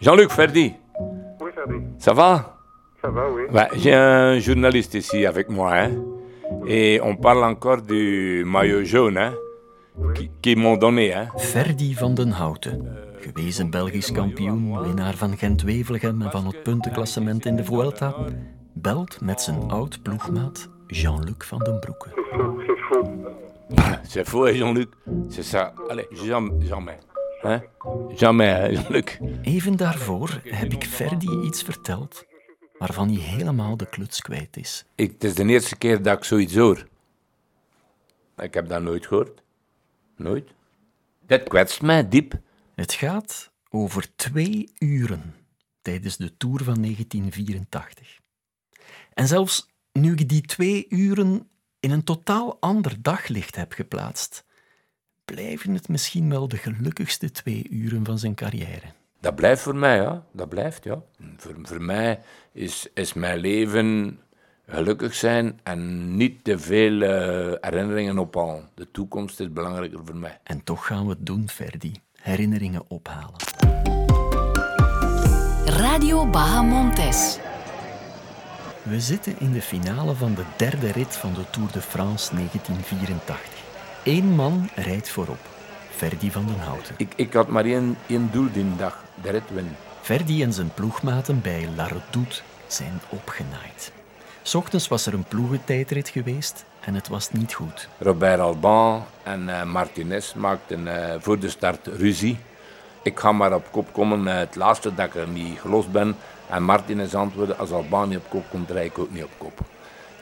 Jean-Luc Ferdi, Oui, Ferdi. ça va Ça va, oui. Ouais, J'ai un journaliste ici avec moi, hein, et on parle encore du maillot jaune hein, qui- qu'ils m'ont donné. Hein. Ferdi van den Houten, gewezen Belgisch kampioen, winnaar van Gent-Wevelgem en van het puntenklassement in de Vuelta, belt met zijn oud ploegmaat Jean-Luc van den Broeke. C'est faux, c'est faux. C'est faux, hein, Jean-Luc C'est ça. Allez, jamais. Jamais, hein? jamais. Even daarvoor heb ik Ferdi iets verteld waarvan hij helemaal de kluts kwijt is. Ik, het is de eerste keer dat ik zoiets hoor. Ik heb dat nooit gehoord. Nooit. Dat kwetst mij diep. Het gaat over twee uren tijdens de Tour van 1984. En zelfs nu ik die twee uren in een totaal ander daglicht heb geplaatst, blijven het misschien wel de gelukkigste twee uren van zijn carrière. Dat blijft voor mij, ja. Dat blijft, ja. Voor, voor mij is, is mijn leven gelukkig zijn en niet te veel eh, herinneringen ophalen. De toekomst is belangrijker voor mij. En toch gaan we het doen, Ferdi. Herinneringen ophalen. Radio Bahamontes. We zitten in de finale van de derde rit van de Tour de France 1984. Eén man rijdt voorop. Ferdi van den Houten. Ik, ik had maar één, één doel die dag, de rit winnen. Ferdi en zijn ploegmaten bij La Redoute zijn opgenaaid. 's Ochtends was er een ploegentijdrit geweest en het was niet goed. Robert Alban en eh, Martinez maakten eh, voor de start ruzie. Ik ga maar op kop komen, het laatste dat ik er niet gelost ben. En Martinez antwoordde, als Alban niet op kop komt, rijd ik ook niet op kop.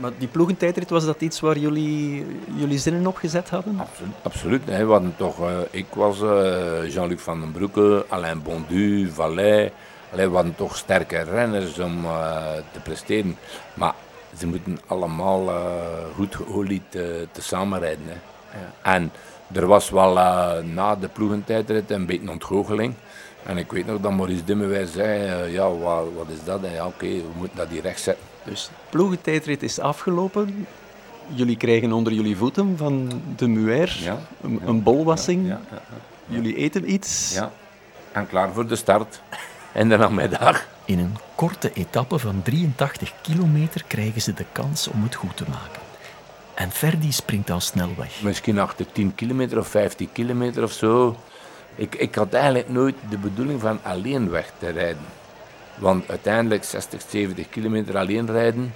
Maar die ploegentijdrit, was dat iets waar jullie, jullie zinnen op gezet hadden? Absoluut. Absoluut hè. We hadden toch, eh, ik was eh, Jean-Luc van den Broeke, Alain Bondu, Vallet. Allee, we hadden toch sterke renners om eh, te presteren. Maar ze moeten allemaal goed geolied te samenrijden. Hè. En er was wel na de ploegentijdrit een beetje ontgoocheling. En ik weet nog dat Maurice Dimmewijs zei, ja, wat, wat is dat? En ja, oké, we moeten dat hier recht zetten. Dus de ploegentijdrit is afgelopen. Jullie krijgen onder jullie voeten van de Muer Ja, een, een bolwassing. Ja, ja, Jullie eten iets. ja. En klaar voor de start. En de namiddag. In een korte etappe van 83 kilometer krijgen ze de kans om het goed te maken. En Ferdi springt al snel weg. Misschien achter 10 kilometer of 15 kilometer of zo. Ik, ik had eigenlijk nooit de bedoeling van alleen weg te rijden. Want uiteindelijk 60, 70 kilometer alleen rijden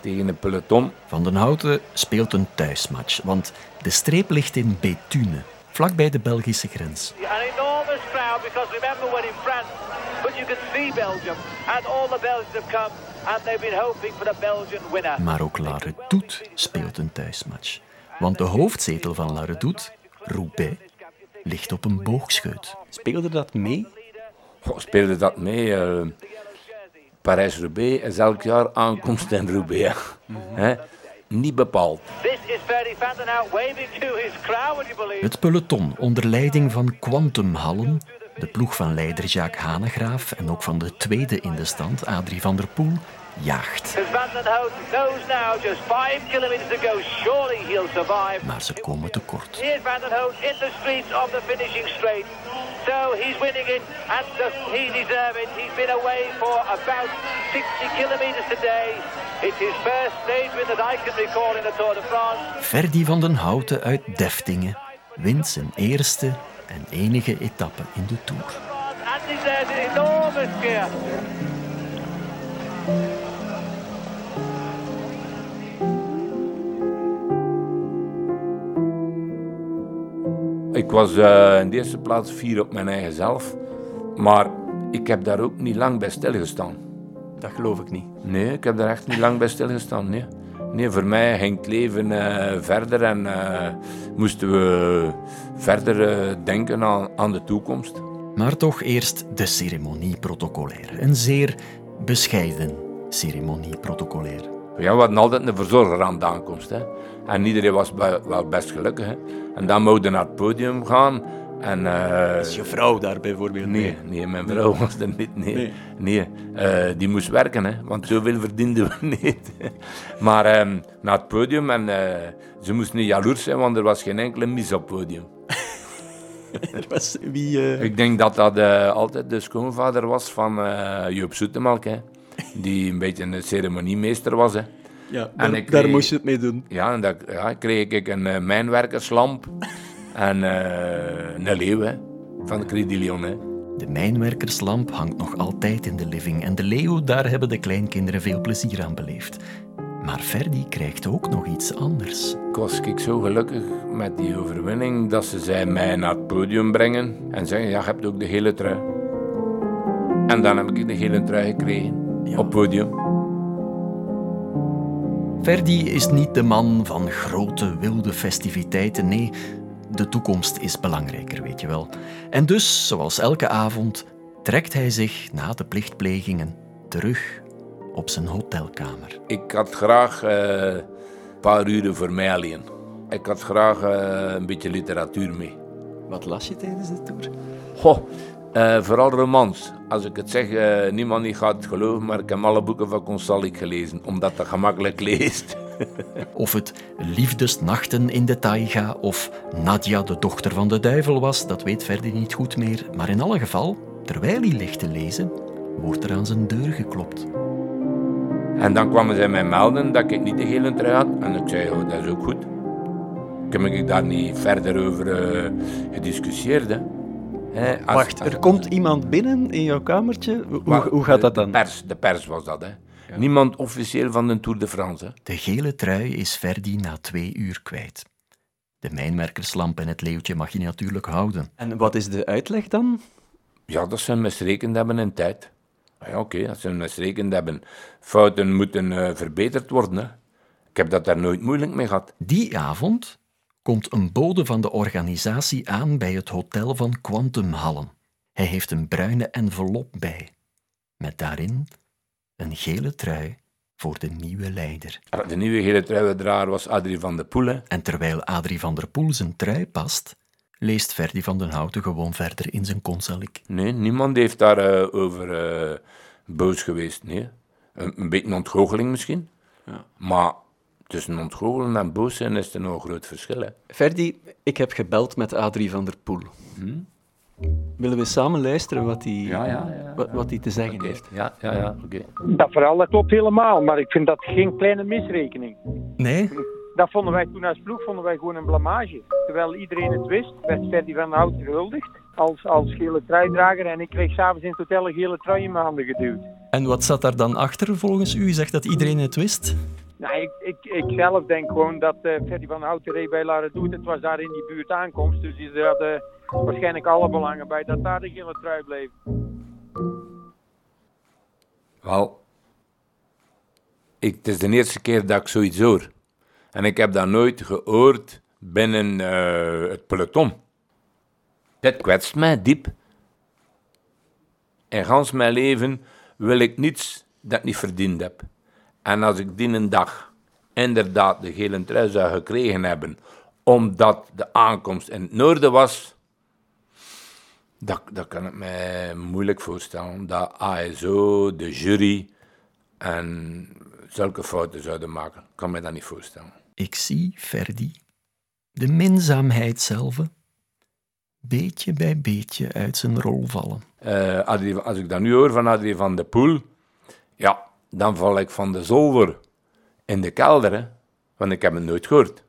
tegen een peloton. Van den Houten speelt een thuismatch, want de streep ligt in Béthune, vlakbij de Belgische grens. An enormous crowd because remember we're in France, but you can see Belgium and all the Belgians have come and they've been hoping for the Belgian winner. Maar ook La Redoute speelt een thuismatch. Want de hoofdzetel van La Redoute, Roubaix, ligt op een boogscheut. Speelde dat mee? Goh, speelde dat mee? eh, Parijs-Roubaix is elk jaar aankomst in Roubaix. Hè? Niet bepaald. Het peloton onder leiding van Quantum Hallen, de ploeg van leider Jacques Hanegraaf en ook van de tweede in de stand, Adrie van der Poel, jaagt. Maar ze komen tekort. So he's winning it, and he deserves it. He's been away for about 60 kilometers today. It's his first stage win that I can recall in the Tour de France. Ferdi van den Houten uit Deftingen wint zijn eerste en enige etappe in de Tour. And deserves an enormous gear. Ik was eh, in de eerste plaats fier op mijn eigen zelf. Maar ik heb daar ook niet lang bij stilgestaan. Dat geloof ik niet. Nee, ik heb daar echt niet lang bij stilgestaan. Nee, nee voor mij ging het leven eh, verder en eh, moesten we verder eh, denken aan, aan de toekomst. Maar toch eerst de ceremonie protocolair. Een zeer bescheiden ceremonie protocolair. Ja, we hadden altijd een verzorger aan de aankomst. Hè. En iedereen was wel best gelukkig. Hè. En dan mochten naar het podium gaan. En, eh, Is je vrouw daar bijvoorbeeld Nee, nee, mijn vrouw was er niet. Nee, Nee. nee. Eh, die moest werken, hè, want zoveel verdienden we niet. maar ehm, naar het podium en eh, ze moest niet jaloers zijn, want er was geen enkele mis op het podium. Er was wie... Ik denk dat dat altijd de schoonvader was van Joop Zoetemelk, hè. Die een beetje een ceremoniemeester was, hè. Ja, en daar, daar moest je het mee doen. Ja, en dat ja, kreeg ik een eh, mijnwerkerslamp en eh, een leeuw, hè. Van Credilion, hè. De mijnwerkerslamp hangt nog altijd in de living en de leeuw, daar hebben de kleinkinderen veel plezier aan beleefd. Maar Ferdi krijgt ook nog iets anders. Ik was ik zo gelukkig met die overwinning dat ze zij mij naar het podium brengen en zeggen, ja, je hebt ook de hele trui. En dan heb ik de hele trui gekregen Ja. op het podium. Ferdi is niet de man van grote wilde festiviteiten. Nee, de toekomst is belangrijker, weet je wel. En dus, zoals elke avond, trekt hij zich na de plichtplegingen terug op zijn hotelkamer. Ik had graag eh, een paar uren voor mij alleen. Ik had graag eh, een beetje literatuur mee. Wat las je tijdens de tour? Goh, eh, vooral romans. Als ik het zeg, eh, niemand die gaat het geloven, maar ik heb alle boeken van Consalik gelezen, omdat dat gemakkelijk leest. Of het Liefdesnachten in de taiga of Nadia de dochter van de duivel was, dat weet Ferdi niet goed meer. Maar in alle geval, terwijl hij ligt te lezen, wordt er aan zijn deur geklopt. En dan kwamen zij mij melden dat ik niet de hele trui had. En ik zei, oh, dat is ook goed. Ik heb ik daar niet verder over eh, gediscussieerd. Hè. Hè, als- Wacht, als- er komt iemand binnen in jouw kamertje. Hoe, hoe gaat dat dan? De pers, de pers was dat, hè. Niemand officieel van de Tour de France, hè. De gele trui is Ferdi na twee uur kwijt. De mijnwerkerslamp en het leeuwtje mag je natuurlijk houden. En wat is de uitleg dan? Ja, dat ze misrekend hebben in tijd. Ah Ja, oké, dat ze misrekend hebben. Fouten moeten eh, verbeterd worden, hè. Ik heb dat daar nooit moeilijk mee gehad. Die avond komt een bode van de organisatie aan bij het hotel van Quantum Hallen. Hij heeft een bruine envelop bij, met daarin een gele trui voor de nieuwe leider. De nieuwe gele truiendrager was Adrie van de Poel, hè. En terwijl Adrie van der Poel zijn trui past, leest Ferdi van den Houten gewoon verder in zijn consalik. Nee, niemand heeft daar eh, over eh, boos geweest. Nee. Een, een beetje een ontgoocheling misschien. Ja. Maar tussen ontgoochelen en boos zijn is er nog een groot verschil. Hè. Ferdi, ik heb gebeld met Adrie van der Poel. Willen we samen luisteren wat hij, ja, ja. wat, wat hij te zeggen heeft? Ja, ja, ja, oké. Dat verhaal dat klopt helemaal, maar ik vind dat geen kleine misrekening. Nee? Dat vonden wij toen als ploeg vonden wij gewoon een blamage. Terwijl iedereen het wist, werd Ferdi van Hout gehuldigd als, als gele truidrager. En ik kreeg s'avonds in het hotel een gele trui in mijn handen geduwd. En wat zat daar dan achter volgens u? U zegt dat iedereen het wist? Nou, ik, ik, ik zelf denk gewoon dat Ferdi van Hout reed bij Lara Doet. Het was daar in die buurt aankomst. Dus die hadden waarschijnlijk alle belangen bij dat daar de gele trui bleef. Wel, het is de eerste keer dat ik zoiets hoor. En ik heb dat nooit gehoord binnen eh, het peloton. Dit kwetst mij diep. In gans mijn leven wil ik niets dat ik niet verdiend heb. En als ik die een dag inderdaad de gele trui zou gekregen hebben, omdat de aankomst in het noorden was, dat, dat kan ik mij moeilijk voorstellen. Dat ASO, de jury en zulke fouten zouden maken. Ik kan me dat niet voorstellen. Ik zie Ferdi, de minzaamheid zelf, beetje bij beetje uit zijn rol vallen. Adrie- als ik dat nu hoor van Adrie van de Poel, ja, dan val ik van de zolder in de kelder, want ik heb het nooit gehoord.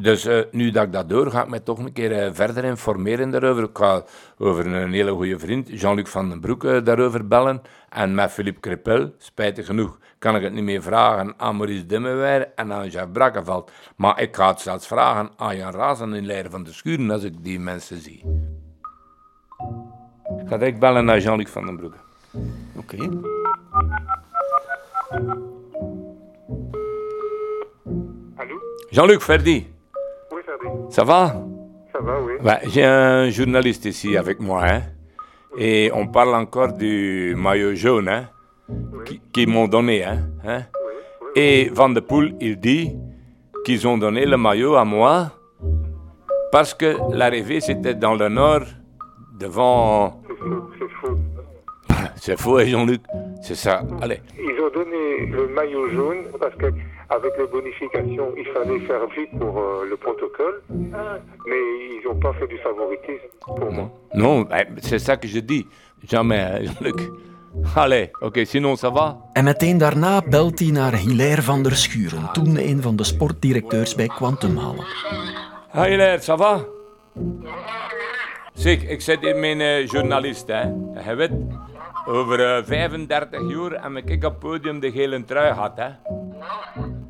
Dus eh, nu dat ik dat door, ga ik mij toch een keer eh, verder informeren daarover. Ik ga over een hele goede vriend, Jean-Luc van den Broek, eh, daarover bellen. En met Philippe Crepel, spijtig genoeg, kan ik het niet meer vragen aan Maurice Dimmeweir en aan Jeff Brakkeveld. Maar ik ga het zelfs vragen aan Jan Razen in Leider van de Schuren als ik die mensen zie. Ik ga direct bellen naar Jean-Luc van den Broek. Oké. Allô? Jean-Luc Ferdi, Oui, Ferdi. ça va? Ça va, oui. J'ai un journaliste ici avec moi, hein, et on parle encore du maillot jaune hein, qui- qu'ils m'ont donné. Hein, hein. Et Van de Poel, il dit qu'ils ont donné le maillot à moi parce que l'arrivée c'était dans le nord, devant... C'est faux, c'est faux. c'est faux, hein, Jean-Luc? C'est ça. Allez. Ils ont donné le maillot jaune parce que avec les bonifications, il fallait faire vite pour euh, le protocole, mais ils n'ont pas fait du favoritisme pour moi. Non, eh, c'est ça que je dis. Jamais, Jean-Luc. Allez, oké, sinon ça va? En meteen daarna belt hij naar Hilaire van der Schuren, toen een van de sportdirecteurs bij Quantumhallen. Hi Hilaire, ça va? Zeg, ik zit hier mijn eh, journalist, hè. Je weet, over eh, 35 jaar heb ik op het podium de gele trui gehad, hè.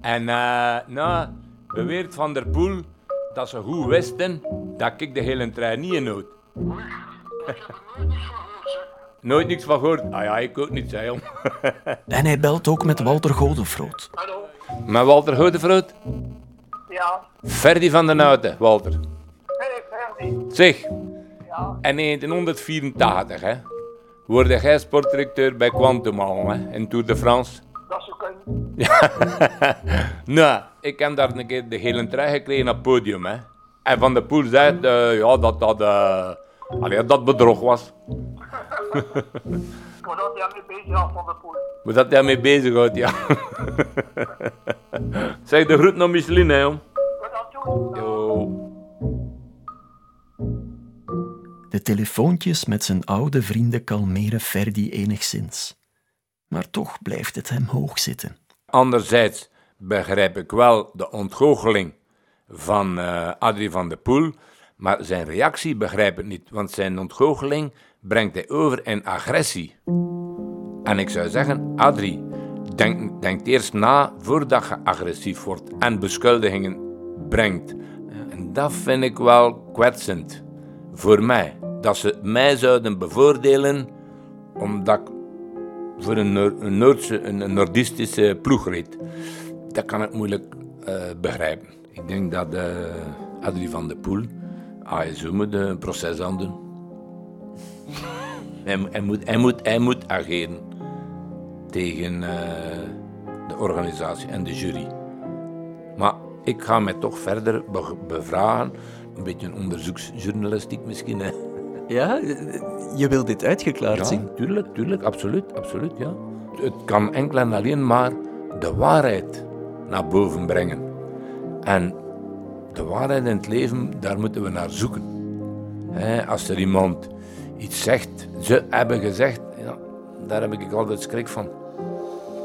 En, eh, nou, beweert Van der Poel dat ze goed wisten dat ik de gele trui niet inhoud. Nooit niks van gehoord. Ah ja, ik ook niet, zei. En hij belt ook met Walter Godefroot. Maar Walter Godefroot? Ja, Ferdy van den Houten, Walter. hey Ferdi. Zeg, en in 1984 hè, word jij sportdirecteur bij Quantum al, hè, in Tour de France. Dat is ook een... Nou, ik heb daar een keer de gele trui gekregen op het podium. Hè. En Van der Poel zei eh, ja, dat dat, allee, dat bedrog was. Word dat jij mee bezig af van de poel. Maar dat hij mee bezig houdt, ja. zeg de groet naar Micheline, hè, jong. De telefoontjes met zijn oude vrienden kalmeren Ferdi enigszins. Maar toch blijft het hem hoog zitten. Anderzijds begrijp ik wel de ontgoocheling van eh Adrie van der Poel, maar zijn reactie begrijp ik niet, want zijn ontgoocheling brengt hij over in agressie. En ik zou zeggen, Adrie, denk, denk eerst na voordat je agressief wordt en beschuldigingen brengt. En dat vind ik wel kwetsend voor mij. Dat ze mij zouden bevoordelen omdat ik voor een, een, Noordse, een, Noordistische ploeg reed. Dat kan ik moeilijk eh, begrijpen. Ik denk dat eh Adrie van der Poel, ASO moet een proces aan doen. hij, moet- hij, moet, hij, moet, ageren tegen eh, de organisatie en de jury. Maar ik ga mij toch verder be- bevragen. Een beetje een onderzoeksjournalistiek misschien. Hè. Ja, je wil dit uitgeklaard zien? Ja, tuurlijk, tuurlijk, absoluut, absoluut, ja. Het kan enkel en alleen maar de waarheid naar boven brengen. En de waarheid in het leven, daar moeten we naar zoeken. Als er iemand iets zegt, ze hebben gezegd, ja, daar heb ik altijd schrik van.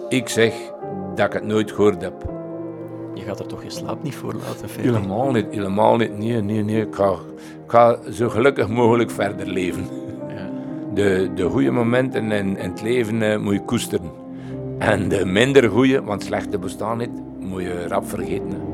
Ik zeg dat ik het nooit gehoord heb. Je gaat er toch je slaap niet voor laten, Ferdi? Helemaal niet, helemaal niet. Nee, nee, nee. Ik ga, ik ga zo gelukkig mogelijk verder leven. Ja. De, de goede momenten in, in het leven eh, moet je koesteren. En de minder goede, want slechte bestaan niet, moet je rap vergeten.